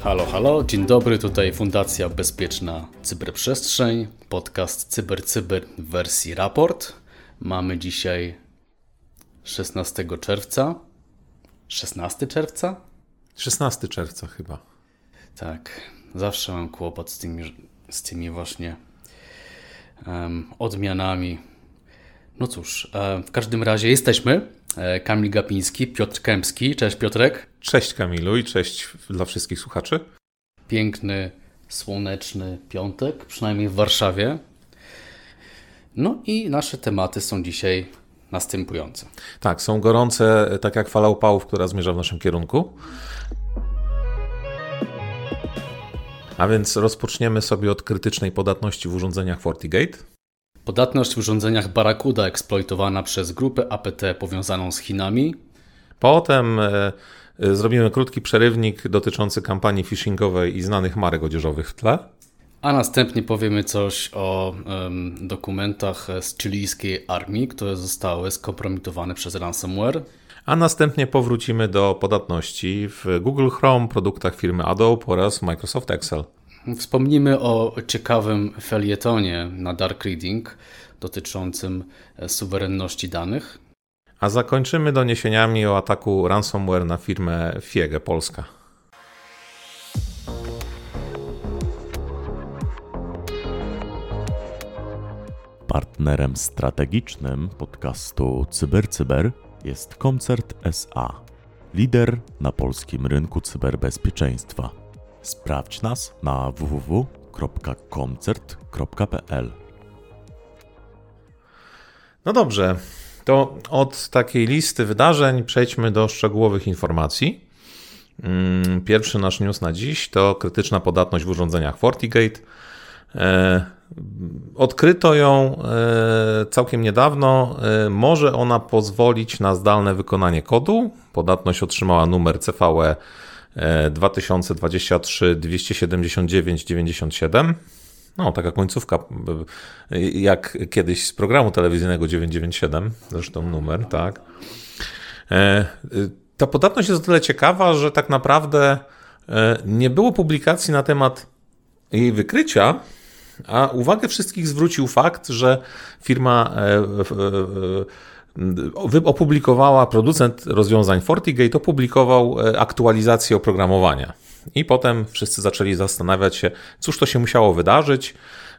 Halo, halo, dzień dobry, tutaj Fundacja Bezpieczna Cyberprzestrzeń, podcast CyberCyber Cyber w wersji raport. Mamy dzisiaj 16 czerwca. 16 czerwca? 16 czerwca chyba. Tak, zawsze mam kłopot z tymi, z tymi właśnie odmianami. No cóż, e, w każdym razie jesteśmy. E, Kamil Gapiński, Piotr Kępski. Cześć Piotrek. Cześć Kamilu i cześć dla wszystkich słuchaczy. Piękny, słoneczny piątek, przynajmniej w Warszawie. No i nasze tematy są dzisiaj następujące. Tak, są gorące, tak jak fala upałów, która zmierza w naszym kierunku. A więc rozpoczniemy sobie od krytycznej podatności w urządzeniach FortiGate. Podatność w urządzeniach Barracuda eksploitowana przez grupę APT powiązaną z Chinami. Potem e, e, zrobimy krótki przerywnik dotyczący kampanii phishingowej i znanych marek odzieżowych w tle. A następnie powiemy coś o um, dokumentach z chilijskiej armii, które zostały skompromitowane przez ransomware. A następnie powrócimy do podatności w Google Chrome, produktach firmy Adobe oraz Microsoft Excel. Wspomnimy o ciekawym felietonie na Dark Reading dotyczącym e, suwerenności danych. A zakończymy doniesieniami o ataku ransomware na firmę Fiege Polska. Partnerem strategicznym podcastu CyberCyber jest Koncert SA, lider na polskim rynku cyberbezpieczeństwa. Sprawdź nas na www.koncert.pl. No dobrze, to od takiej listy wydarzeń przejdźmy do szczegółowych informacji. Mm, pierwszy nasz news na dziś to krytyczna podatność w urządzeniach FortiGate. E, odkryto ją e, całkiem niedawno. E, może ona pozwolić na zdalne wykonanie kodu. Podatność otrzymała numer CVE 2023 279 97. No, taka końcówka, jak kiedyś z programu telewizyjnego 997, zresztą numer, tak. Ta podatność jest o tyle ciekawa, że tak naprawdę nie było publikacji na temat jej wykrycia, a uwagę wszystkich zwrócił fakt, że firma opublikowała, producent rozwiązań FortiGate opublikował e, aktualizację oprogramowania. I potem wszyscy zaczęli zastanawiać się, cóż to się musiało wydarzyć,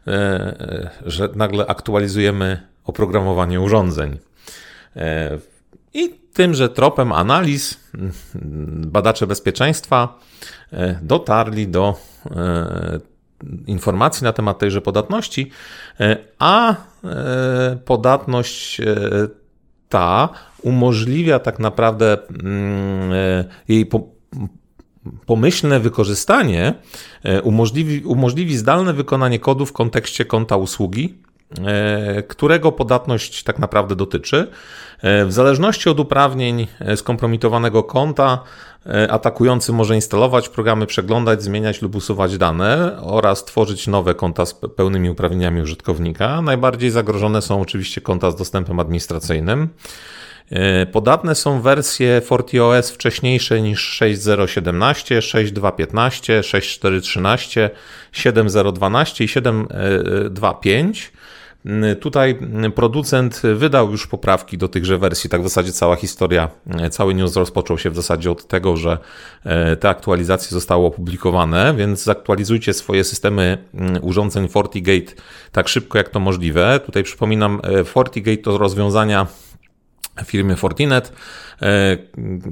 e, e, że nagle aktualizujemy oprogramowanie urządzeń. I tymże tropem analiz badacze bezpieczeństwa dotarli do informacji na temat tejże podatności, a podatność ta umożliwia tak naprawdę mm, e, jej pomyślne wykorzystanie, e, umożliwi, umożliwi zdalne wykonanie kodu w kontekście konta usługi, e, którego podatność tak naprawdę dotyczy. W zależności od uprawnień skompromitowanego konta, atakujący może instalować programy, przeglądać, zmieniać lub usuwać dane oraz tworzyć nowe konta z pełnymi uprawnieniami użytkownika. Najbardziej zagrożone są oczywiście konta z dostępem administracyjnym. Podatne są wersje FortiOS wcześniejsze niż 6.0.17, 6.2.15, 6.4.13, 7.0.12 i 7.2.5. Tutaj producent wydał już poprawki do tychże wersji. Tak w zasadzie cała historia, cały news rozpoczął się w zasadzie od tego, że e, te aktualizacje zostały opublikowane, więc zaktualizujcie swoje systemy urządzeń FortiGate tak szybko jak to możliwe. Tutaj przypominam, e, FortiGate to rozwiązania firmy Fortinet. E,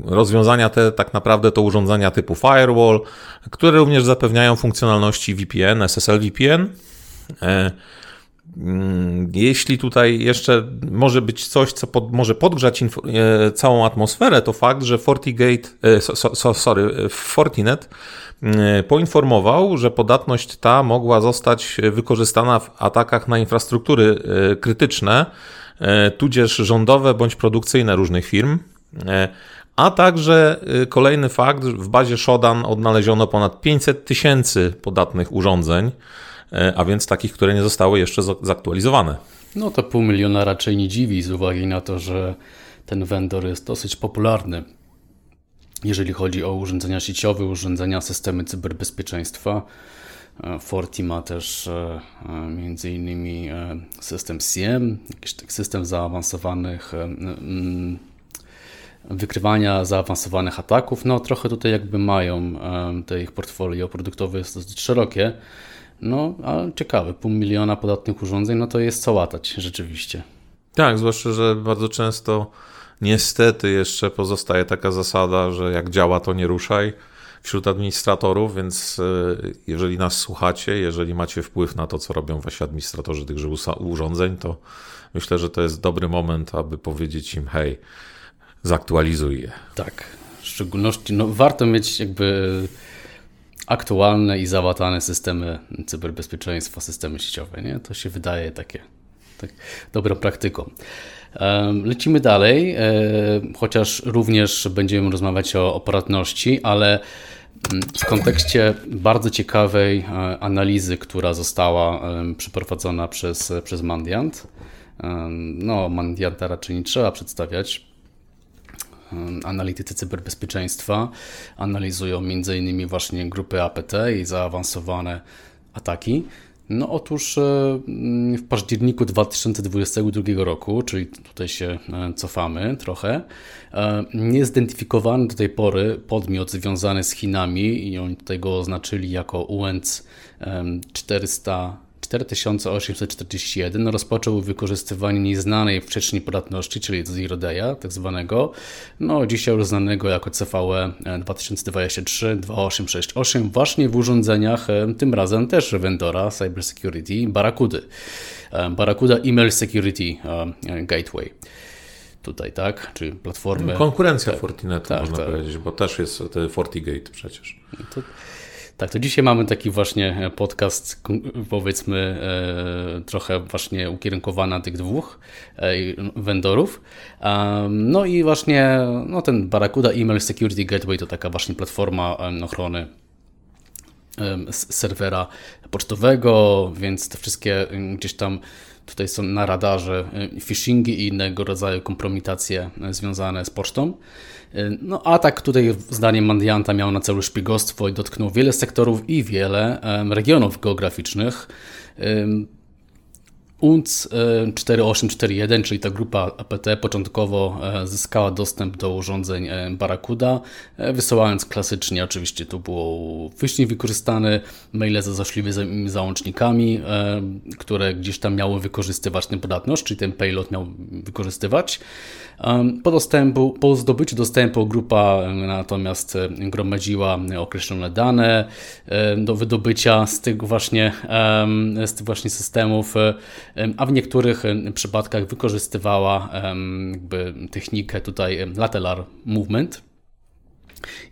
rozwiązania te tak naprawdę to urządzenia typu firewall, które również zapewniają funkcjonalności VPN, SSL VPN. Mm, jeśli tutaj jeszcze może być coś, co pod, może podgrzać e, całą atmosferę, to fakt, że FortiGate, e, so, so, sorry, Fortinet e, poinformował, że podatność ta mogła zostać wykorzystana w atakach na infrastruktury krytyczne, tudzież rządowe bądź produkcyjne różnych firm. A także kolejny fakt, w bazie Shodan odnaleziono ponad 500 tysięcy podatnych urządzeń e, a więc takich, które nie zostały jeszcze zaktualizowane. No to pół miliona raczej nie dziwi z uwagi na to, że ten vendor jest dosyć popularny, jeżeli chodzi o urządzenia sieciowe, urządzenia, systemy cyberbezpieczeństwa. E, Forti ma też e, e, między innymi system CM, jakiś system zaawansowanych wykrywania zaawansowanych ataków. No trochę tutaj jakby mają te ich portfolio produktowe jest dosyć szerokie. No, ale ciekawe, pół miliona podatnych urządzeń, no to jest co łatać rzeczywiście. Tak, zwłaszcza, że bardzo często niestety jeszcze pozostaje taka zasada, że jak działa, to nie ruszaj wśród administratorów, więc e, jeżeli nas słuchacie, jeżeli macie wpływ na to, co robią wasi administratorzy tychże urządzeń, to myślę, że to jest dobry moment, aby powiedzieć im, hej, zaktualizuj je. Tak, w szczególności no, warto mieć jakby aktualne i załatane systemy cyberbezpieczeństwa, systemy sieciowe. Nie? To się wydaje takie tak, dobrą praktyką. Lecimy dalej, e, chociaż również będziemy rozmawiać o operatywności, ale mm, w kontekście bardzo ciekawej e, analizy, która została przeprowadzona przez, przez Mandiant. No, Mandianta raczej nie trzeba przedstawiać. Analitycy cyberbezpieczeństwa analizują m.in. właśnie grupy APT i zaawansowane ataki. No otóż e, w październiku 2022 roku, czyli tutaj się e, cofamy trochę, e, nie zidentyfikowany do tej pory podmiot związany z Chinami i oni tutaj go oznaczyli jako UNC 400 4841 rozpoczął wykorzystywanie nieznanej wcześniej podatności, czyli Zero Day'a tak zwanego, no dzisiaj już znanego jako CVE 2023-2868 właśnie w urządzeniach, e, tym razem też vendora cybersecurity Barracuda. E, Barracuda Email Security e, Gateway tutaj, tak? Czy platformy. Konkurencja tak, Fortinetu, tak, można tak. powiedzieć, bo też jest FortiGate przecież. To tak, to dzisiaj mamy taki właśnie podcast, powiedzmy, e, trochę właśnie ukierunkowany na tych dwóch e, vendorów. No i właśnie no ten Barracuda Email Security Gateway to taka właśnie platforma ochrony serwera pocztowego, więc te wszystkie gdzieś tam tutaj są na radarze phishingi i innego rodzaju kompromitacje związane z pocztą. No atak tutaj zdaniem Mandianta miał na celu szpiegostwo i dotknął wiele sektorów i wiele regionów geograficznych. UNC 4841, czyli ta grupa APT, początkowo e, zyskała dostęp do urządzeń e, Barracuda, e, wysyłając klasycznie, oczywiście to było wcześniej wykorzystane maile ze złośliwymi załącznikami, które gdzieś tam miały wykorzystywać tę podatność, czyli ten payload miał wykorzystywać. Po, dostępu, po zdobyciu dostępu grupa natomiast gromadziła określone dane do wydobycia z tych właśnie, z tych właśnie systemów a w niektórych przypadkach wykorzystywała jakby technikę tutaj lateral movement.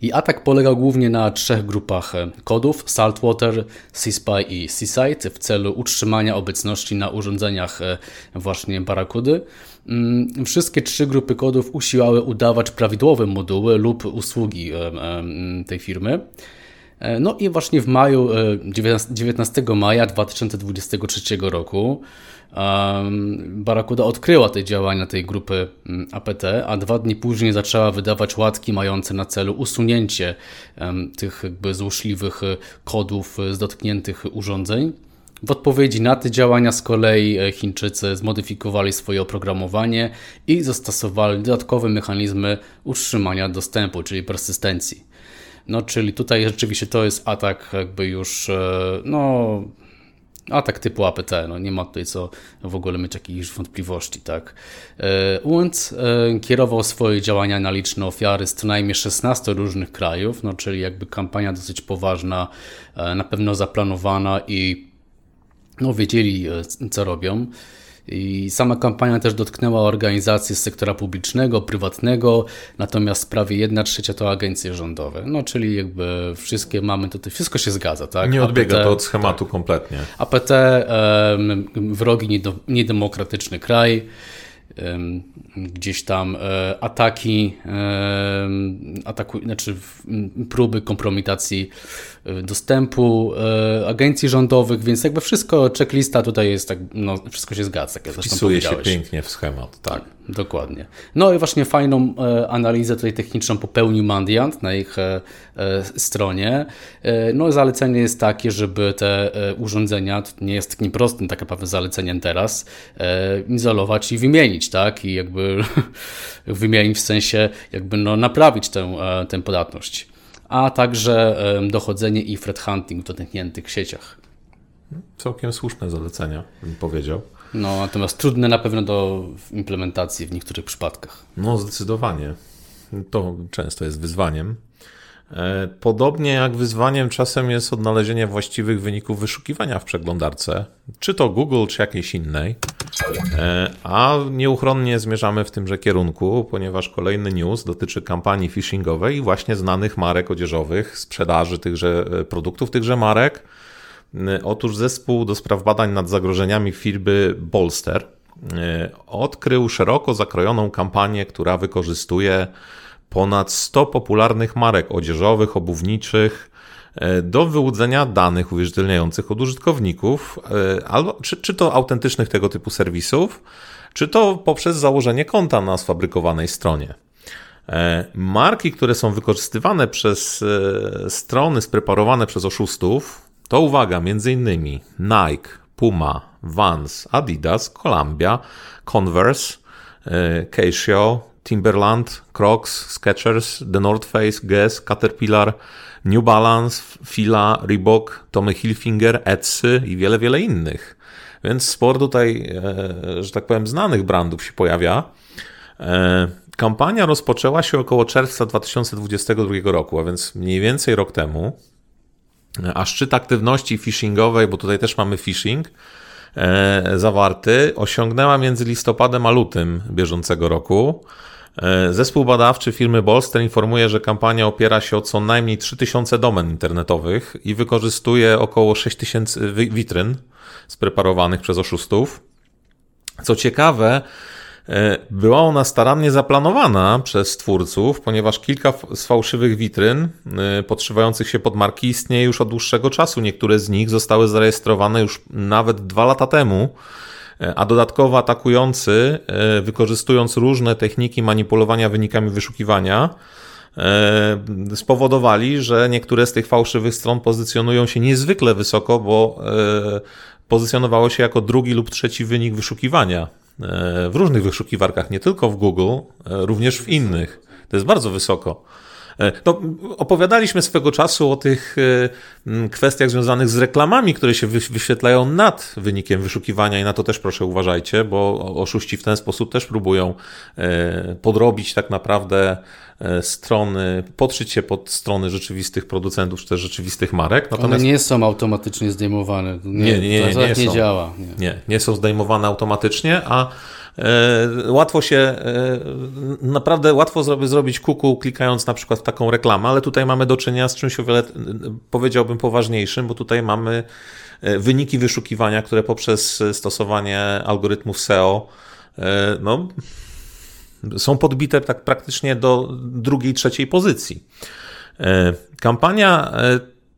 I atak polegał głównie na trzech grupach kodów: Saltwater, CSPY i Seaside w celu utrzymania obecności na urządzeniach właśnie Barracudy. Mm, wszystkie trzy grupy kodów usiłały udawać prawidłowe moduły lub usługi tej firmy. E, no i właśnie w maju, 19 maja 2023 roku Barakuda odkryła te działania tej grupy mm, APT, a dwa dni później zaczęła wydawać łatki mające na celu usunięcie tych jakby złośliwych e, kodów e, z dotkniętych urządzeń. W odpowiedzi na te działania z kolei e, Chińczycy zmodyfikowali swoje oprogramowanie i zastosowali dodatkowe mechanizmy utrzymania dostępu, czyli persystencji. No, czyli tutaj rzeczywiście to jest atak jakby już no, atak typu APT, no nie ma tutaj co w ogóle mieć jakichś wątpliwości, tak. E, UNC e, kierował swoje działania na liczne ofiary z co najmniej 16 różnych krajów, no czyli jakby kampania dosyć poważna, e, na pewno zaplanowana i no wiedzieli co robią. I sama kampania też dotknęła organizacji z sektora publicznego, prywatnego, natomiast prawie 1 trzecia to agencje rządowe. No czyli jakby wszystkie mamy tutaj, wszystko się zgadza, tak? Nie odbiega APT, to od schematu tak. kompletnie. APT, wrogi niedemokratyczny kraj. Gdzieś tam e, ataki, ataku, znaczy próby kompromitacji e, dostępu e, agencji rządowych, więc jakby wszystko, checklista tutaj jest tak, no wszystko się zgadza, jak Wpisuje się pięknie w schemat, tak. Dokładnie. No i właśnie fajną e, analizę tutaj techniczną popełnił Mandiant na ich e, e, stronie. No zalecenie jest takie, żeby te urządzenia, to nie jest takim prostym tak naprawdę zaleceniem teraz, izolować i wymienić, tak? I jakby wymienić w sensie jakby no naprawić tę, tę podatność. A także dochodzenie i threat hunting w dotkniętych sieciach. Całkiem słuszne zalecenia, bym powiedział. No, natomiast trudne na pewno do implementacji w niektórych przypadkach. No, zdecydowanie. To często jest wyzwaniem. E, podobnie jak wyzwaniem czasem jest odnalezienie właściwych wyników wyszukiwania w przeglądarce, czy to Google, czy jakiejś innej. E, a nieuchronnie zmierzamy w tymże kierunku, ponieważ kolejny news dotyczy kampanii phishingowej i właśnie znanych marek odzieżowych, sprzedaży tychże e, produktów, tychże marek otóż zespół do spraw badań nad zagrożeniami firmy Bolster y, odkrył szeroko zakrojoną kampanię, która wykorzystuje ponad 100 popularnych marek odzieżowych, obuwniczych y, do wyłudzenia danych uwierzytelniających od użytkowników, albo, czy, czy to autentycznych tego typu serwisów, czy to poprzez założenie konta na sfabrykowanej stronie. Marki, które są wykorzystywane przez strony spreparowane przez oszustów, to uwaga, m.in. Nike, Puma, Vans, Adidas, Columbia, Converse, e, Casio, Timberland, Crocs, Skechers, The North Face, Guess, Caterpillar, New Balance, Fila, Reebok, Tommy Hilfiger, Etsy i wiele, wiele innych. Więc sporo tutaj, e, że tak powiem, znanych brandów się pojawia. E, kampania rozpoczęła się około czerwca 2022 roku, a więc mniej więcej rok temu a szczyt aktywności phishingowej, bo tutaj też mamy phishing e, zawarty, osiągnęła między listopadem a lutym bieżącego roku. E, zespół badawczy firmy Bolster informuje, że kampania opiera się o co najmniej 3000 domen internetowych i wykorzystuje około 6000 witryn spreparowanych przez oszustów. Co ciekawe, była ona starannie zaplanowana przez twórców, ponieważ kilka z fałszywych witryn e, podszywających się pod marki istnieje już od dłuższego czasu. Niektóre z nich zostały zarejestrowane już nawet dwa lata temu, e, a dodatkowo atakujący, wykorzystując różne techniki manipulowania wynikami wyszukiwania, spowodowali, że niektóre z tych fałszywych stron pozycjonują się niezwykle wysoko, bo pozycjonowało się jako drugi lub trzeci wynik wyszukiwania w różnych wyszukiwarkach, nie tylko w Google, e, również w innych. To jest bardzo wysoko. E, no, opowiadaliśmy swego czasu o tych e, kwestiach związanych z reklamami, które się wyświetlają nad wynikiem wyszukiwania i na to też proszę uważajcie, bo oszuści w ten sposób też próbują podrobić tak naprawdę strony, podszyć się pod strony rzeczywistych producentów, czy też rzeczywistych marek. Natomiast... One nie są automatycznie zdejmowane. Nie, nie, nie, nie, nie, nie, nie działa. Nie. nie, nie są zdejmowane automatycznie, a E, łatwo się, e, naprawdę łatwo zrobić kuku klikając na przykład w taką reklamę, ale tutaj mamy do czynienia z czymś o wiele, powiedziałbym, poważniejszym, bo tutaj mamy e, wyniki wyszukiwania, które poprzez stosowanie algorytmów SEO no, są podbite tak praktycznie do drugiej, trzeciej pozycji. Kampania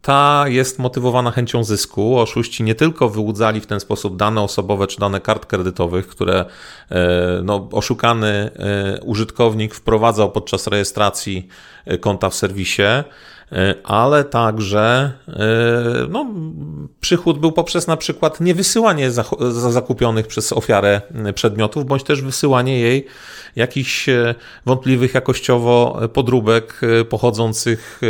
ta jest motywowana chęcią zysku. Oszuści nie tylko wyłudzali w ten sposób dane osobowe czy dane kart kredytowych, które e, no, oszukany e, użytkownik wprowadzał podczas rejestracji e, konta w serwisie, ale także no, przychód był poprzez na przykład niewysyłanie zakupionych przez ofiarę przedmiotów, bądź też wysyłanie jej jakichś wątpliwych jakościowo podróbek pochodzących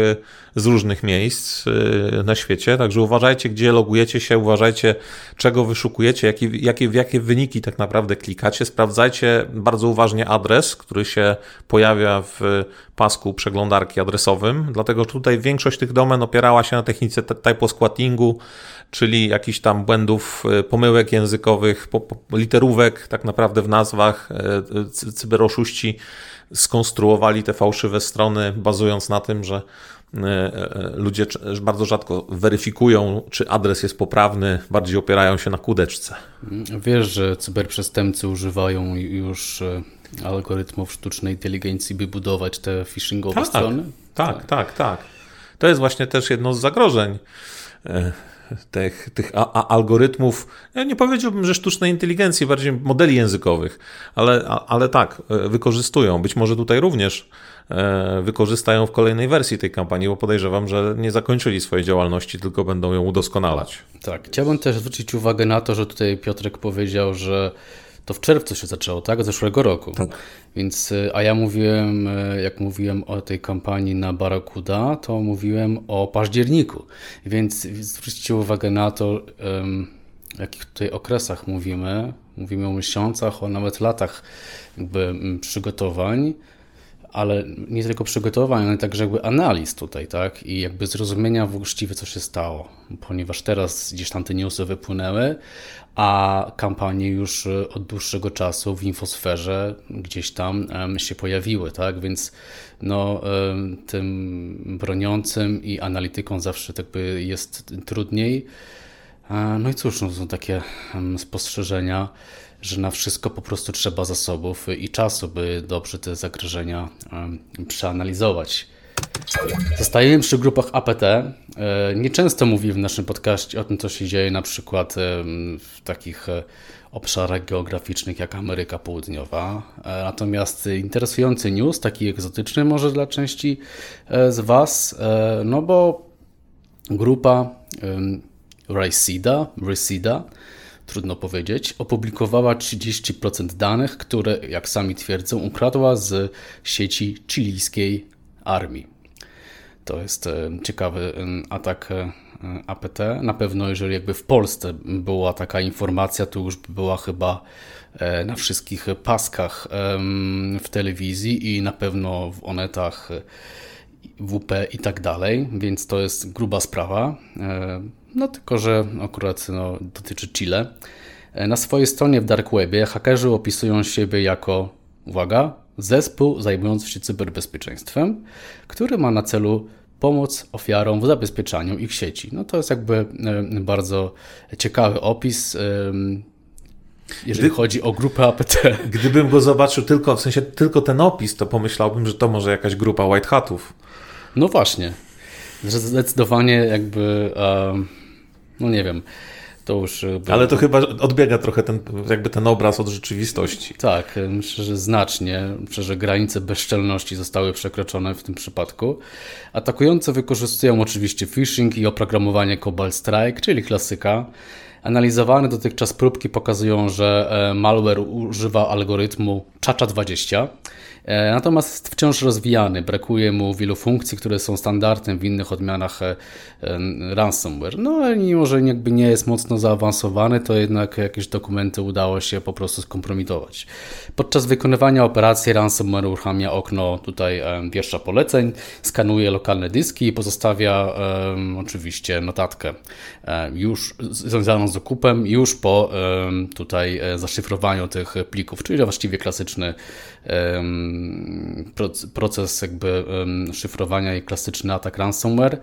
z różnych miejsc y, na świecie, także uważajcie, gdzie logujecie się, uważajcie, czego wyszukujecie, jakie, jakie, w jakie wyniki tak naprawdę klikacie. Sprawdzajcie bardzo uważnie adres, który się pojawia w pasku przeglądarki adresowym, dlatego że tutaj większość tych domen opierała się na technice typosquattingu, czyli jakichś tam błędów, e, pomyłek językowych, literówek tak naprawdę w nazwach. E, cyberoszuści skonstruowali te fałszywe strony, bazując na tym, że ludzie bardzo rzadko weryfikują, czy adres jest poprawny, bardziej opierają się na kudeczce. Wiesz, że cyberprzestępcy używają już algorytmów sztucznej inteligencji, by budować te phishingowe tak, strony? Tak, tak, tak, tak. To jest właśnie też jedno z zagrożeń e, tych, tych a, a algorytmów, ja nie powiedziałbym, że sztucznej inteligencji, bardziej modeli językowych, ale, a, ale tak, e, wykorzystują. Być może tutaj również e, wykorzystają w kolejnej wersji tej kampanii, bo podejrzewam, że nie zakończyli swojej działalności, tylko będą ją udoskonalać. Tak, chciałbym też zwrócić uwagę na to, że tutaj Piotrek powiedział, że to w czerwcu się zaczęło, tak? Zeszłego roku. Tak. Więc, y, a ja mówiłem, y, jak mówiłem o tej kampanii na Barakuda, to mówiłem o październiku. Więc zwróćcie uwagę na to, w jakich tutaj okresach mówimy. Mówimy o miesiącach, o nawet latach jakby mm, przygotowań ale nie tylko przygotowań, ale także jakby analiz tutaj, tak? I jakby zrozumienia właściwie, co się stało, ponieważ teraz gdzieś tam te newsy wypłynęły, a kampanie już e, od dłuższego czasu w infosferze gdzieś tam się pojawiły, tak? Więc no, tym broniącym i analitykom zawsze tak by jest trudniej. No i cóż, no, są takie spostrzeżenia, że na wszystko po prostu trzeba zasobów i czasu, by dobrze te zagrożenia przeanalizować. Zostajemy przy grupach APT. E, nieczęsto mówię w naszym podcaście o tym, co się dzieje na przykład w takich e, obszarach geograficznych jak Ameryka Południowa. E, natomiast interesujący news, taki egzotyczny może dla części z Was, no bo grupa Resida, Resida trudno powiedzieć, opublikowała 30% danych, które, jak sami twierdzą, ukradła z sieci chilijskiej armii. To jest e, ciekawy atak e, APT. Na pewno, jeżeli jakby w Polsce była taka informacja, to już by była chyba e, na wszystkich paskach w telewizji i na pewno w onetach, WP i tak dalej, więc to jest gruba sprawa. No tylko, że akurat no, dotyczy Chile. Na swojej stronie w Dark Webie hakerzy opisują siebie jako, uwaga, zespół zajmujący się cyberbezpieczeństwem, który ma na celu pomoc ofiarom w zabezpieczaniu ich sieci. No to jest jakby e, bardzo ciekawy opis, e, jeżeli Gdy, chodzi o grupę APT. Gdybym go zobaczył tylko, w sensie tylko ten opis, to pomyślałbym, że to może jakaś grupa white hatów. No właśnie, zdecydowanie jakby, no nie wiem, to już... E, Ale to chyba odbiega trochę ten, jakby ten obraz od rzeczywistości. Tak, myślę, że znacznie. Myślę, że granice bezczelności zostały przekroczone w tym przypadku. Atakujący wykorzystują oczywiście phishing i oprogramowanie Cobalt Strike, czyli klasyka. Analizowane dotychczas próbki pokazują, że e, malware używa algorytmu Chacha20, E, natomiast jest wciąż rozwijany, brakuje mu wielu funkcji, które są standardem w innych odmianach e, ransomware. No ale mimo, że jakby nie jest mocno zaawansowany, to jednak jakieś dokumenty udało się po prostu skompromitować. Podczas wykonywania operacji ransomware uruchamia okno tutaj wieszcza poleceń, skanuje lokalne dyski i pozostawia um, oczywiście notatkę um, już związaną z zakupem już po tutaj zaszyfrowaniu tych plików, czyli właściwie klasyczny proces jakby szyfrowania i klasyczny atak ransomware.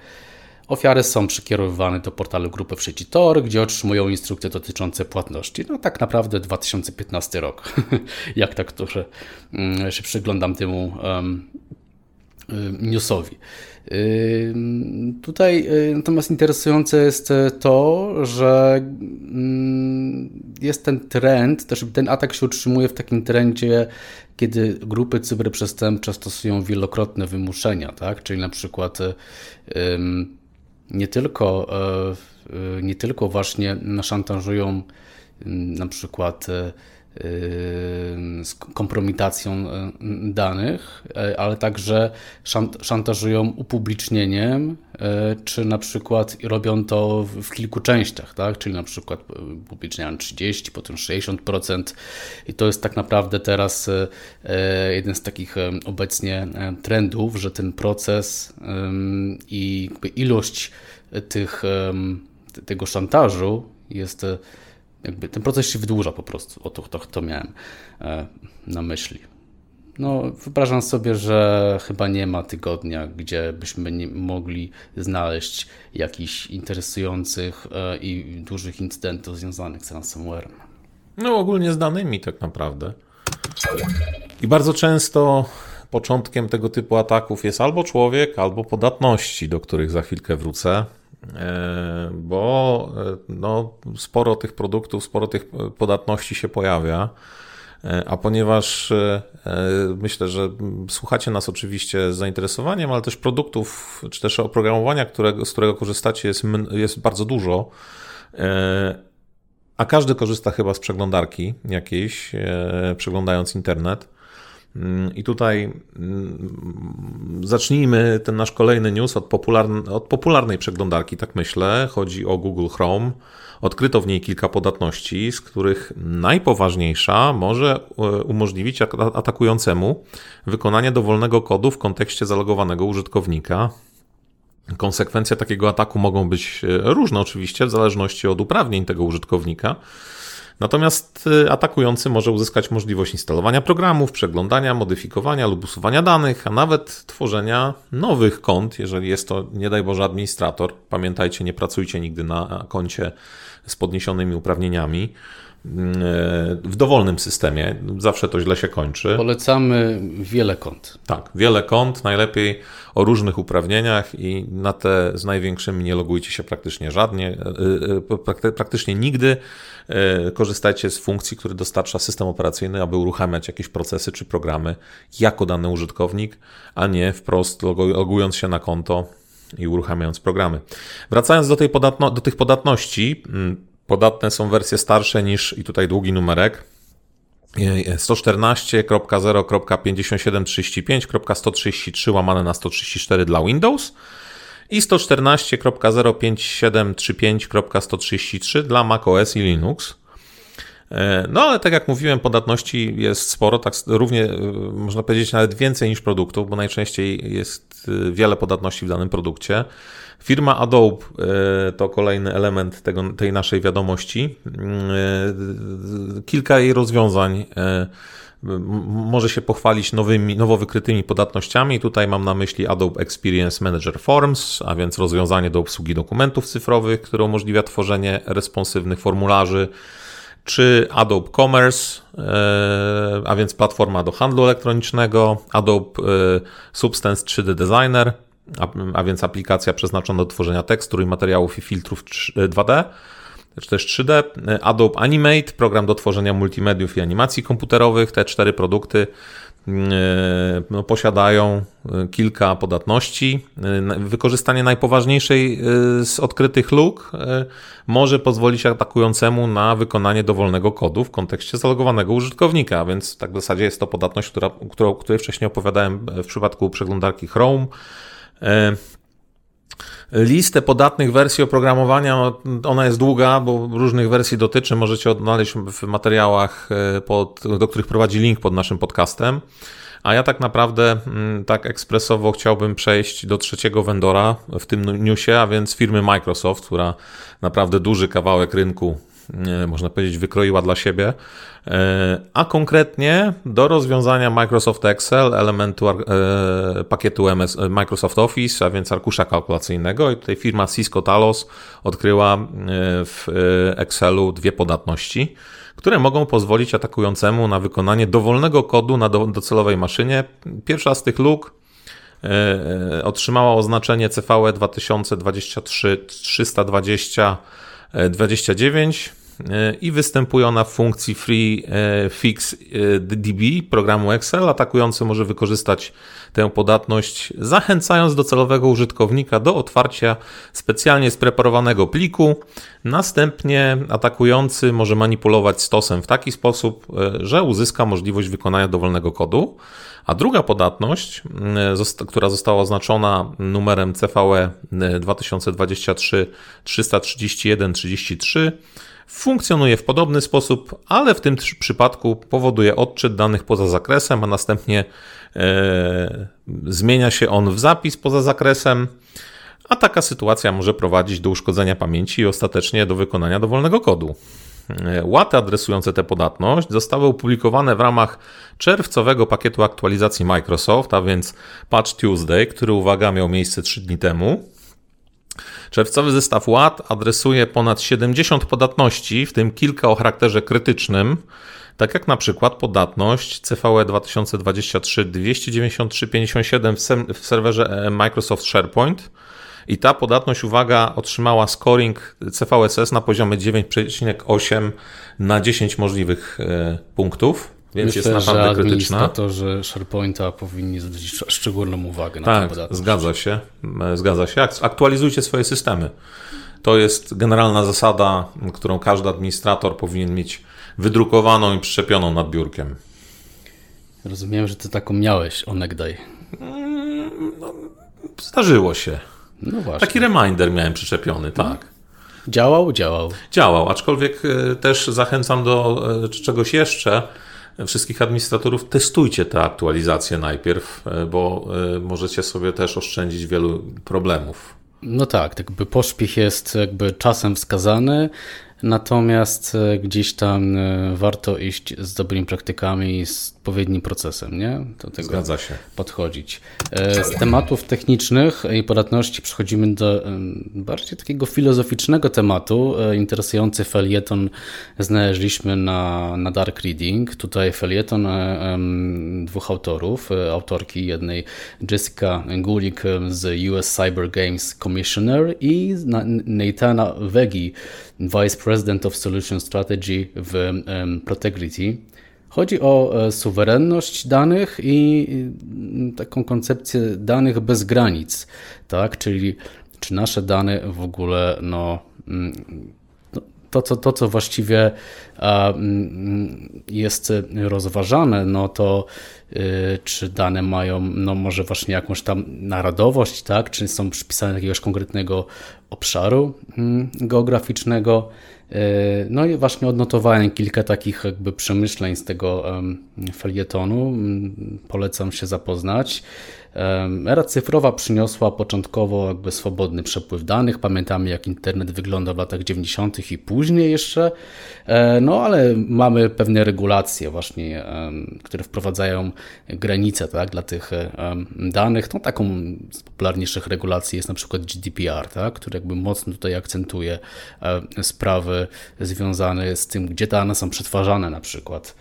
Ofiary są przekierowywane do portalu grupy w sieci Tor, gdzie otrzymują instrukcje dotyczące płatności. No tak naprawdę 2015 rok. Jak tak że mm, się przyglądam temu um, newsowi. Tutaj y, natomiast interesujące jest e, to, że mm, jest ten trend, też ten atak się utrzymuje w takim trendzie, kiedy grupy cyberprzestępcze stosują wielokrotne wymuszenia, tak? czyli na przykład nie tylko, nie tylko właśnie szantażują na przykład z kompromitacją danych, ale także szantażują upublicznieniem, czy na przykład robią to w kilku częściach, tak? czyli na przykład upubliczniają 30, potem 60% i to jest tak naprawdę teraz jeden z takich obecnie trendów, że ten proces i ilość tych, tego szantażu jest jakby ten proces się wydłuża po prostu. O to, to, to miałem e, na myśli. No, wyobrażam sobie, że chyba nie ma tygodnia, gdzie byśmy nie mogli znaleźć jakichś interesujących e, i dużych incydentów związanych z ransomwarem. No, ogólnie z danymi tak naprawdę. I bardzo często początkiem tego typu ataków jest albo człowiek, albo podatności, do których za chwilkę wrócę. E, bo e, no, sporo tych produktów, sporo tych podatności się pojawia. E, a ponieważ myślę, że słuchacie nas oczywiście z zainteresowaniem, ale też produktów, czy też oprogramowania, którego, z którego korzystacie, jest, jest bardzo dużo. A każdy korzysta chyba z przeglądarki jakiejś, przeglądając internet. Mm, I tutaj mm, zacznijmy ten nasz kolejny news od, od popularnej przeglądarki, tak myślę. Chodzi o Google Chrome. Odkryto w niej kilka podatności, z których najpoważniejsza może e, umożliwić atakującemu wykonanie dowolnego kodu w kontekście zalogowanego użytkownika. Konsekwencje takiego ataku mogą być e, różne, oczywiście, w zależności od uprawnień tego użytkownika. Natomiast y, atakujący może uzyskać możliwość instalowania programów, przeglądania, modyfikowania lub usuwania danych, a nawet tworzenia nowych kont, jeżeli jest to, nie daj Boże, administrator. Pamiętajcie, nie pracujcie nigdy na koncie z podniesionymi uprawnieniami w dowolnym systemie. Zawsze to źle się kończy. Polecamy wiele kont. Tak, wiele kont, najlepiej o różnych uprawnieniach i na te z największymi nie logujcie się praktycznie żadnie, e, e, praktycznie nigdy. E, korzystajcie z funkcji, które dostarcza system operacyjny, aby uruchamiać jakieś procesy czy programy jako dany użytkownik, a nie wprost logując się na konto i uruchamiając programy. Wracając do, tej podatno, do tych podatności, mm, Podatne są wersje starsze niż, i tutaj długi numerek, 114.0.5735.133 łamane na 134 dla Windows i 114.05735.133 dla macOS i Linux. E, no ale tak jak mówiłem, podatności jest sporo, tak równie e, można powiedzieć nawet więcej niż produktów, bo najczęściej jest e, wiele podatności w danym produkcie. Firma Adobe to kolejny element tego, tej naszej wiadomości. Kilka jej rozwiązań może się pochwalić nowymi, nowo wykrytymi podatnościami. Tutaj mam na myśli Adobe Experience Manager Forms, a więc rozwiązanie do obsługi dokumentów cyfrowych, które umożliwia tworzenie responsywnych formularzy czy Adobe Commerce, e, a więc platforma do handlu elektronicznego, Adobe e, Substance 3D Designer, a, więc aplikacja przeznaczona do tworzenia tekstur i materiałów i filtrów 2D, e, czy też 3D, Adobe Animate, program do tworzenia multimediów i animacji komputerowych. Te cztery produkty E, no, posiadają e, kilka podatności. E, wykorzystanie najpoważniejszej z odkrytych luk może pozwolić atakującemu na wykonanie dowolnego kodu w kontekście zalogowanego użytkownika, więc tak w zasadzie jest to podatność, która, o której wcześniej opowiadałem w przypadku przeglądarki Chrome. Listę podatnych wersji oprogramowania, no, ona jest długa, bo różnych wersji dotyczy, możecie odnaleźć w materiałach, e, pod, do których prowadzi link pod naszym podcastem. A ja tak naprawdę mm, tak ekspresowo chciałbym przejść do trzeciego vendora w tym newsie, a więc firmy Microsoft, która naprawdę duży kawałek rynku można powiedzieć, wykroiła dla siebie, e, a konkretnie do rozwiązania Microsoft Excel, elementu e, pakietu MS, e, Microsoft Office, a więc arkusza kalkulacyjnego. I tutaj firma Cisco Talos odkryła w Excelu dwie podatności, które mogą pozwolić atakującemu na wykonanie dowolnego kodu na docelowej maszynie. Pierwsza z tych luk otrzymała oznaczenie CVE 2023 320 29 i występuje ona w funkcji Free Fix DB programu Excel. Atakujący może wykorzystać tę podatność, zachęcając docelowego użytkownika do otwarcia specjalnie spreparowanego pliku. Następnie atakujący może manipulować stosem w taki sposób, że uzyska możliwość wykonania dowolnego kodu. A druga podatność, która została oznaczona numerem CVE 2023 331 33, funkcjonuje w podobny sposób, ale w tym przypadku powoduje odczyt danych poza zakresem, a następnie e, zmienia się on w zapis poza zakresem. A taka sytuacja może prowadzić do uszkodzenia pamięci i ostatecznie do wykonania dowolnego kodu. Łaty adresujące tę podatność zostały opublikowane w ramach czerwcowego pakietu aktualizacji Microsoft, a więc Patch Tuesday, który uwaga miał miejsce 3 dni temu. Czerwcowy zestaw łat adresuje ponad 70 podatności, w tym kilka o charakterze krytycznym, tak jak na przykład podatność CVE 2023 293 57 w serwerze Microsoft SharePoint i ta podatność, uwaga, otrzymała scoring CVSS na poziomie 9,8 na 10 możliwych e, punktów. Więc Myślę, jest naprawdę że krytyczna. administratorzy SharePointa powinni zwrócić szczególną uwagę na Tak, podatność. zgadza się. E, Zgadza się. Aktualizujcie swoje systemy. To jest generalna zasada, którą każdy administrator powinien mieć wydrukowaną i przyczepioną nad biurkiem. Rozumiem, że ty taką miałeś onegdaj. Zdarzyło się. No właśnie. Taki reminder miałem przyczepiony, tak. Działał? Działał. Działał, aczkolwiek e, też zachęcam do e, czegoś jeszcze. Wszystkich administratorów testujcie te aktualizacje najpierw, e, bo e, możecie sobie też oszczędzić wielu problemów. No tak, jakby pośpiech jest jakby czasem wskazany, natomiast e, gdzieś tam warto iść z dobrymi praktykami z odpowiednim procesem, nie? Do tego Zgadza się. podchodzić. E, Z tematów technicznych i podatności przechodzimy do bardziej takiego filozoficznego tematu. E, Interesujący felieton znaleźliśmy na, na Dark Reading. Tutaj felieton e, dwóch autorów, autorki jednej Jessica Gulik z US Cyber Games Commissioner i na- Nathana Wegi, Vice President of Solution Strategy w Protegrity. Chodzi o e, suwerenność danych i taką koncepcję danych bez granic, tak? Czyli czy nasze dane w ogóle, no, no, to, co, to, co właściwie jest rozważane, no to y, czy dane mają, no może właśnie jakąś tam narodowość, tak? Czy są przypisane do jakiegoś konkretnego obszaru geograficznego. Y, No i właśnie odnotowałem kilka takich jakby przemyśleń z tego felietonu. Mm, Polecam się zapoznać. Era cyfrowa przyniosła początkowo jakby swobodny przepływ danych. Pamiętamy, jak internet wyglądał w latach 90. i później jeszcze. E, No ale mamy pewne regulacje właśnie, które wprowadzają granice tak, dla tych danych. No, taką z popularniejszych regulacji jest na przykład GDPR, tak, który jakby mocno tutaj akcentuje e, sprawy związane z tym, gdzie dane są przetwarzane na przykład.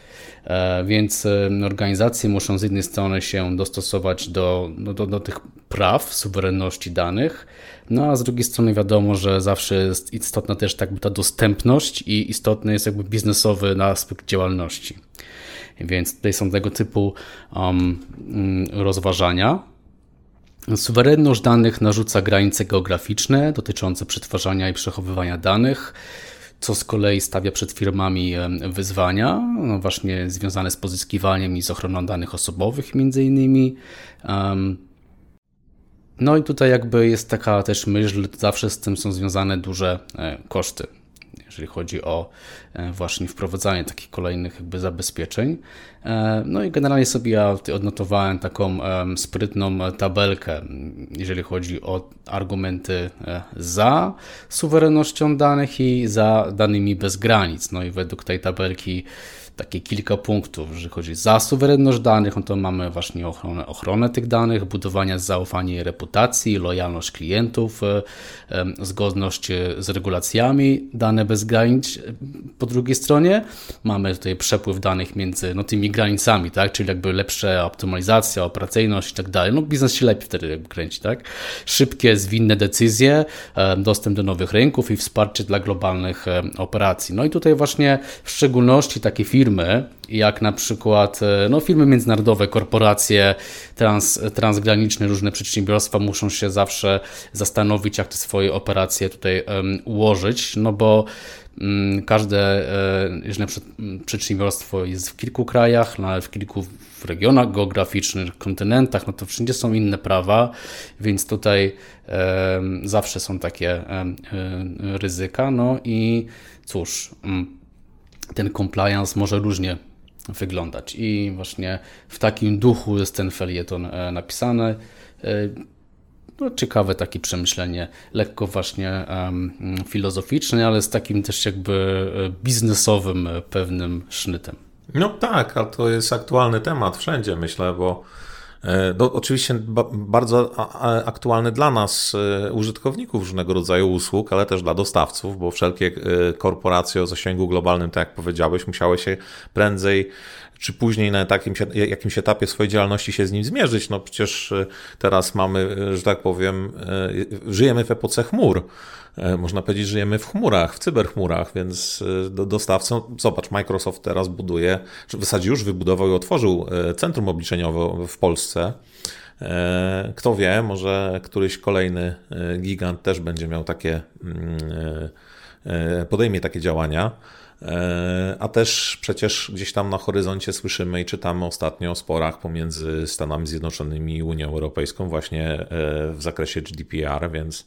E, Więc organizacje muszą z jednej strony się dostosować do, do, do, do tych praw, suwerenności danych, no a z drugiej strony wiadomo, że zawsze jest istotna też tak ta dostępność i istotny jest jakby biznesowy aspekt działalności. Więc tutaj są tego typu um, mm, rozważania. Suwerenność danych narzuca granice geograficzne dotyczące przetwarzania i przechowywania danych, co z kolei stawia przed firmami em, wyzwania, no właśnie związane z pozyskiwaniem i z ochroną danych osobowych, między innymi. No i tutaj jakby jest taka też myśl, zawsze z tym są związane duże e, koszty, jeżeli chodzi o e, właśnie wprowadzanie takich kolejnych jakby zabezpieczeń. E, No i generalnie sobie ja odnotowałem taką sprytną tabelkę, jeżeli chodzi o argumenty e, za suwerennością danych i za danymi bez granic. No i według tej tabelki takie kilka punktów, jeżeli chodzi za suwerenność danych, no to mamy właśnie ochronę, ochronę tych danych, budowanie zaufania i reputacji, lojalność klientów, e, zgodność e, z regulacjami, dane bez granic po drugiej stronie. Mamy tutaj przepływ danych między no, tymi granicami, tak? czyli jakby lepsza optymalizacja, operacyjność i tak dalej. No biznes się lepiej wtedy kręci, tak? Szybkie, zwinne decyzje, dostęp do nowych rynków i wsparcie dla globalnych operacji. No i tutaj właśnie w szczególności takie firmy, jak na przykład e, no, firmy międzynarodowe, korporacje trans, transgraniczne, różne przedsiębiorstwa muszą się zawsze zastanowić, jak te swoje operacje tutaj um, ułożyć, no bo um, każde, e, mm, przedsiębiorstwo jest w kilku krajach, no, ale w kilku w regionach geograficznych, kontynentach, no to wszędzie są inne prawa, więc tutaj um, zawsze są takie ryzyka, no i cóż, ten compliance może różnie wyglądać. I właśnie w takim duchu jest ten felieton e, napisany. E, no, ciekawe takie przemyślenie, lekko właśnie um, filozoficzne, ale z takim też jakby e, biznesowym pewnym sznytem. No tak, ale to jest aktualny temat wszędzie, myślę, bo no, oczywiście bardzo aktualny dla nas, użytkowników różnego rodzaju usług, ale też dla dostawców, bo wszelkie korporacje o zasięgu globalnym, tak jak powiedziałeś, musiały się prędzej czy później na jakimś, etapie swojej działalności się z nim zmierzyć. No przecież e, teraz mamy, e, że tak powiem, e, żyjemy w epoce chmur. Można powiedzieć, żyjemy w chmurach, w cyberchmurach, więc dostawcą, zobacz, Microsoft teraz buduje, czy w zasadzie już wybudował i otworzył centrum obliczeniowe w Polsce. Kto wie, może któryś kolejny gigant też będzie miał takie, mm, podejmie takie działania. E, a też przecież gdzieś tam na horyzoncie słyszymy i czytamy ostatnio o sporach pomiędzy Stanami Zjednoczonymi i Unią Europejską właśnie e, w zakresie GDPR, więc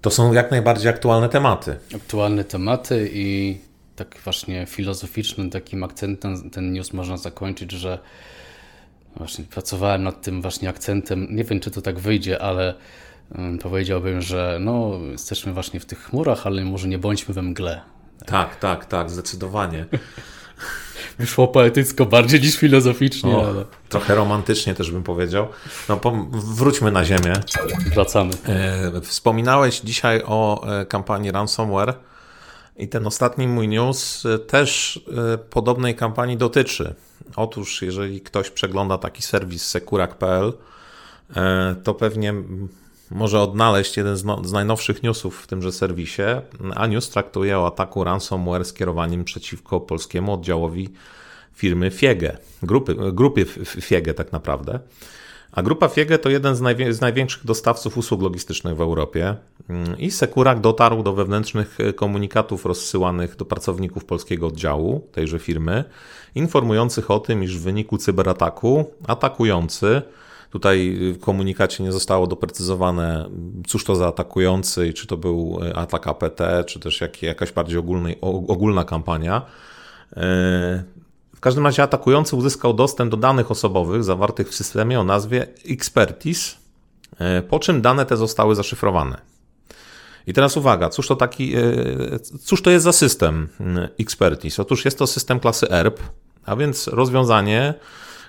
to są jak najbardziej aktualne tematy. Aktualne tematy i tak właśnie filozoficznym takim akcentem ten news można zakończyć, że właśnie pracowałem nad tym właśnie akcentem. Nie wiem, czy to tak wyjdzie, ale powiedziałbym, że no, jesteśmy właśnie w tych chmurach, ale może nie bądźmy we mgle. Tak, tak, tak, zdecydowanie. Wyszło poetycko bardziej niż filozoficznie. O, ale... Trochę romantycznie też bym powiedział. No, wróćmy na ziemię. Wracamy. E, wspominałeś dzisiaj o e, kampanii ransomware i ten ostatni mój news e, też podobnej kampanii dotyczy. Otóż, jeżeli ktoś przegląda taki serwis sekurak.pl, to pewnie może odnaleźć jeden z, no, z, najnowszych newsów w tymże serwisie, a news traktuje o ataku ransomware skierowanym przeciwko polskiemu oddziałowi firmy Fiege, grupy, grupy Fiege tak naprawdę. A grupa Fiege to jeden z, z największych dostawców usług logistycznych w Europie. I Sekurak dotarł do wewnętrznych komunikatów rozsyłanych do pracowników polskiego oddziału tejże firmy, informujących o tym, iż w wyniku cyberataku atakujący Tutaj w komunikacie nie zostało doprecyzowane, cóż to za atakujący, czy to był atak APT, czy też jak, jakaś bardziej ogólnej, ogólna kampania. E, w każdym razie atakujący uzyskał dostęp do danych osobowych zawartych w systemie o nazwie Expertise, e, po czym dane te zostały zaszyfrowane. I teraz uwaga, cóż to taki, e, cóż to jest za system Expertise? Otóż jest to system klasy ERP, a więc rozwiązanie,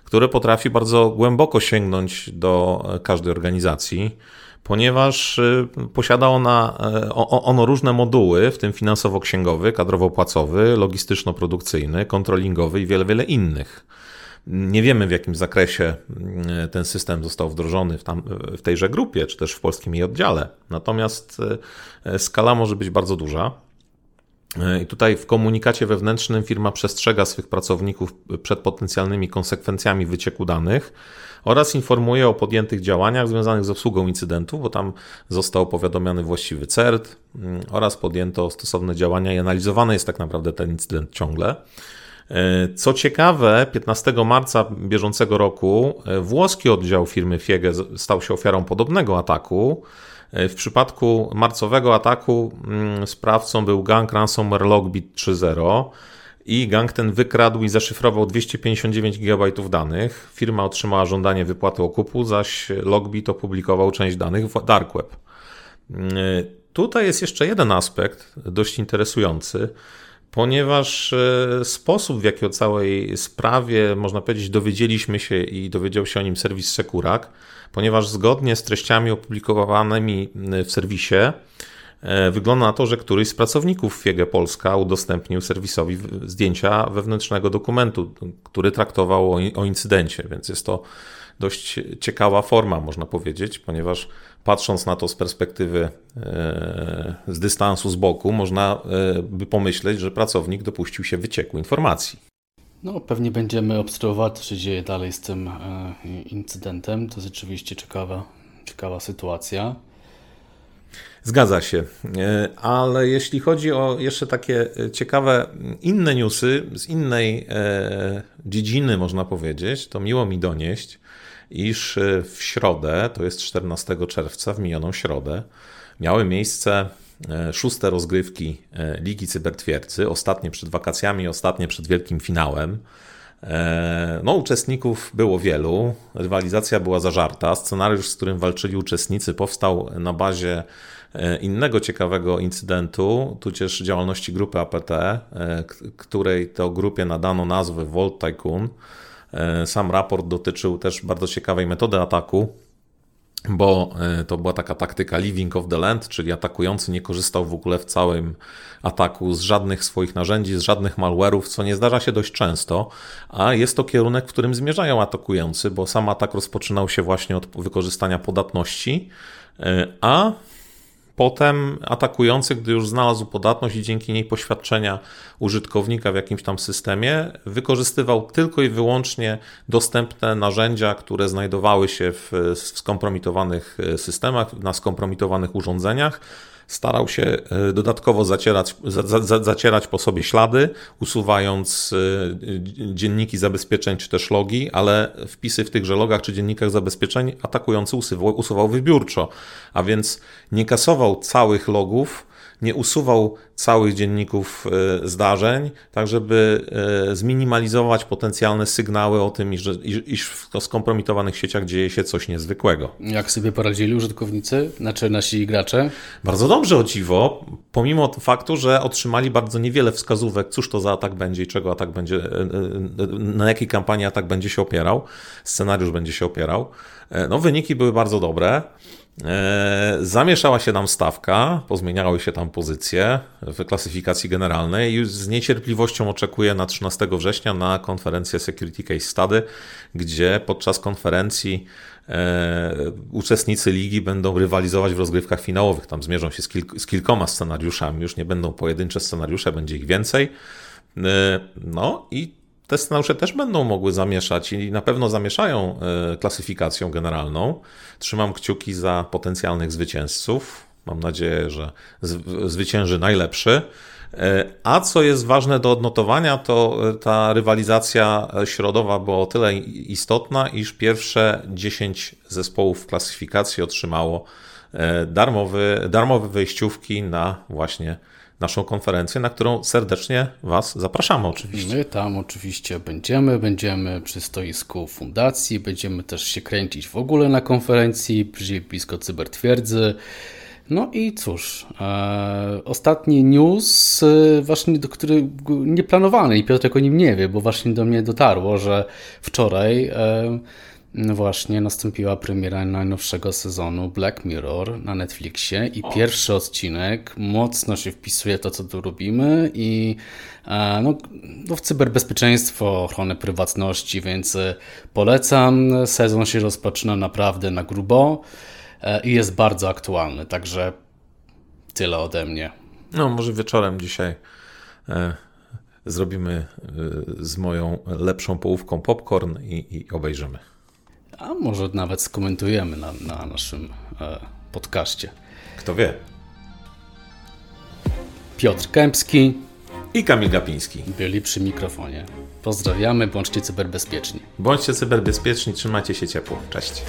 które potrafi bardzo głęboko sięgnąć do e, każdej organizacji, ponieważ e, posiada ona, e, ono różne moduły, w tym finansowo-księgowy, kadrowo-płacowy, logistyczno-produkcyjny, kontrolingowy i wiele, wiele innych. Nie wiemy w jakim zakresie ten system został wdrożony w, tam, w tejże grupie, czy też w polskim jej oddziale. Natomiast skala może być bardzo duża. I tutaj w komunikacie wewnętrznym firma przestrzega swych pracowników przed potencjalnymi konsekwencjami wycieku danych oraz informuje o podjętych działaniach związanych z obsługą incydentu, bo tam został powiadomiony właściwy CERT mm, oraz podjęto stosowne działania i analizowany jest tak naprawdę ten incydent ciągle. E, co ciekawe, 15 marca bieżącego roku e, włoski oddział firmy Fiege stał się ofiarą podobnego ataku. E, w przypadku marcowego ataku mm, sprawcą był gang ransomware Logbit 3.0 i gang ten wykradł i zaszyfrował 259 GB danych. Firma otrzymała żądanie wypłaty okupu, zaś Logbit opublikował część danych w Dark Web. Mm, tutaj jest jeszcze jeden aspekt dość interesujący, ponieważ e, sposób, w jaki o całej sprawie, można powiedzieć, dowiedzieliśmy się i dowiedział się o nim serwis Sekurak, ponieważ zgodnie z treściami opublikowanymi w serwisie, E, wygląda na to, że któryś z pracowników Fiege Polska udostępnił serwisowi zdjęcia wewnętrznego dokumentu, który traktował o, o incydencie, więc jest to dość ciekawa forma, można powiedzieć, ponieważ patrząc na to z perspektywy, e, z dystansu, z boku, można by pomyśleć, że pracownik dopuścił się wycieku informacji. No, pewnie będziemy obserwować, co się dzieje dalej z tym incydentem. To rzeczywiście ciekawa, ciekawa sytuacja. Zgadza się. E, ale jeśli chodzi o jeszcze takie e, ciekawe inne newsy z innej e, dziedziny, można powiedzieć, to miło mi donieść, iż w środę, to jest 14 czerwca, w minioną środę, miały miejsce szóste rozgrywki Ligi Cybertwierdzy, ostatnie przed wakacjami, ostatnie przed wielkim finałem. No, uczestników było wielu, rywalizacja była zażarta. Scenariusz, z którym walczyli uczestnicy, powstał na bazie E, innego ciekawego incydentu, tudzież działalności grupy APT, e, której to grupie nadano nazwę Volt Tycoon. E, sam raport dotyczył też bardzo ciekawej metody ataku, bo to była taka taktyka living of the land, czyli atakujący nie korzystał w ogóle w całym ataku z żadnych swoich narzędzi, z żadnych malware'ów, co nie zdarza się dość często, a jest to kierunek, w którym zmierzają atakujący, bo sam atak rozpoczynał się właśnie od wykorzystania podatności, a Potem atakujący, gdy już znalazł podatność i dzięki niej poświadczenia użytkownika w jakimś tam systemie, wykorzystywał tylko i wyłącznie dostępne narzędzia, które znajdowały się w, skompromitowanych e, systemach, na skompromitowanych urządzeniach starał się e, dodatkowo zacierać, za, za, zacierać po sobie ślady, usuwając e, dzienniki zabezpieczeń czy też logi, ale wpisy w tychże logach czy dziennikach zabezpieczeń atakujący usuwał, usuwał wybiórczo, a więc nie kasował całych logów, nie usuwał całych dzienników e, zdarzeń, tak żeby e, zminimalizować potencjalne sygnały o tym, iż, iż w skompromitowanych sieciach dzieje się coś niezwykłego. Jak sobie poradzili użytkownicy, znaczy nasi gracze? Bardzo dobrze o dziwo, pomimo faktu, że otrzymali bardzo niewiele wskazówek, cóż to za atak będzie i czego atak będzie, e, na jakiej kampanii atak będzie się opierał, scenariusz będzie się opierał. No, wyniki były bardzo dobre. E, zamieszała się nam stawka, pozmieniały się tam pozycje w klasyfikacji generalnej i z niecierpliwością oczekuję na 13 września na konferencję Security Case Study, gdzie podczas konferencji e, uczestnicy ligi będą rywalizować w rozgrywkach finałowych. Tam zmierzą się z, z kilkoma scenariuszami, już nie będą pojedyncze scenariusze, będzie ich więcej. E, no i te scenariusze też będą mogły zamieszać i na pewno zamieszają e, klasyfikacją generalną. Trzymam kciuki za potencjalnych zwycięzców. Mam nadzieję, że zwycięży najlepszy. E, a co jest ważne do odnotowania, to e, ta rywalizacja środowa była o tyle istotna, iż pierwsze 10 zespołów w klasyfikacji otrzymało darmowy, darmowe wejściówki na właśnie naszą konferencję, na którą serdecznie Was zapraszamy oczywiście. My tam oczywiście będziemy, będziemy przy stoisku fundacji, będziemy też się kręcić w ogóle na konferencji, blisko cybertwierdzy. No i cóż, e, ostatni news, e, właśnie do który nieplanowany i Piotrek o nim nie wie, bo właśnie do mnie dotarło, że wczoraj e, właśnie nastąpiła premiera najnowszego sezonu Black Mirror na Netflixie i o. pierwszy odcinek mocno się wpisuje to, co tu robimy i e, no, no w cyberbezpieczeństwo, ochronę prywatności, więc e, polecam. Sezon się rozpoczyna naprawdę na grubo e, i jest bardzo aktualny, także tyle ode mnie. No, może wieczorem dzisiaj zrobimy z moją lepszą połówką popcorn i, i obejrzymy a może nawet skomentujemy na, na naszym e, podcaście. Kto wie? Piotr Kępski i Kamil Gapiński byli przy mikrofonie. Pozdrawiamy, bądźcie cyberbezpieczni. Bądźcie cyberbezpieczni, trzymajcie się ciepło. Cześć.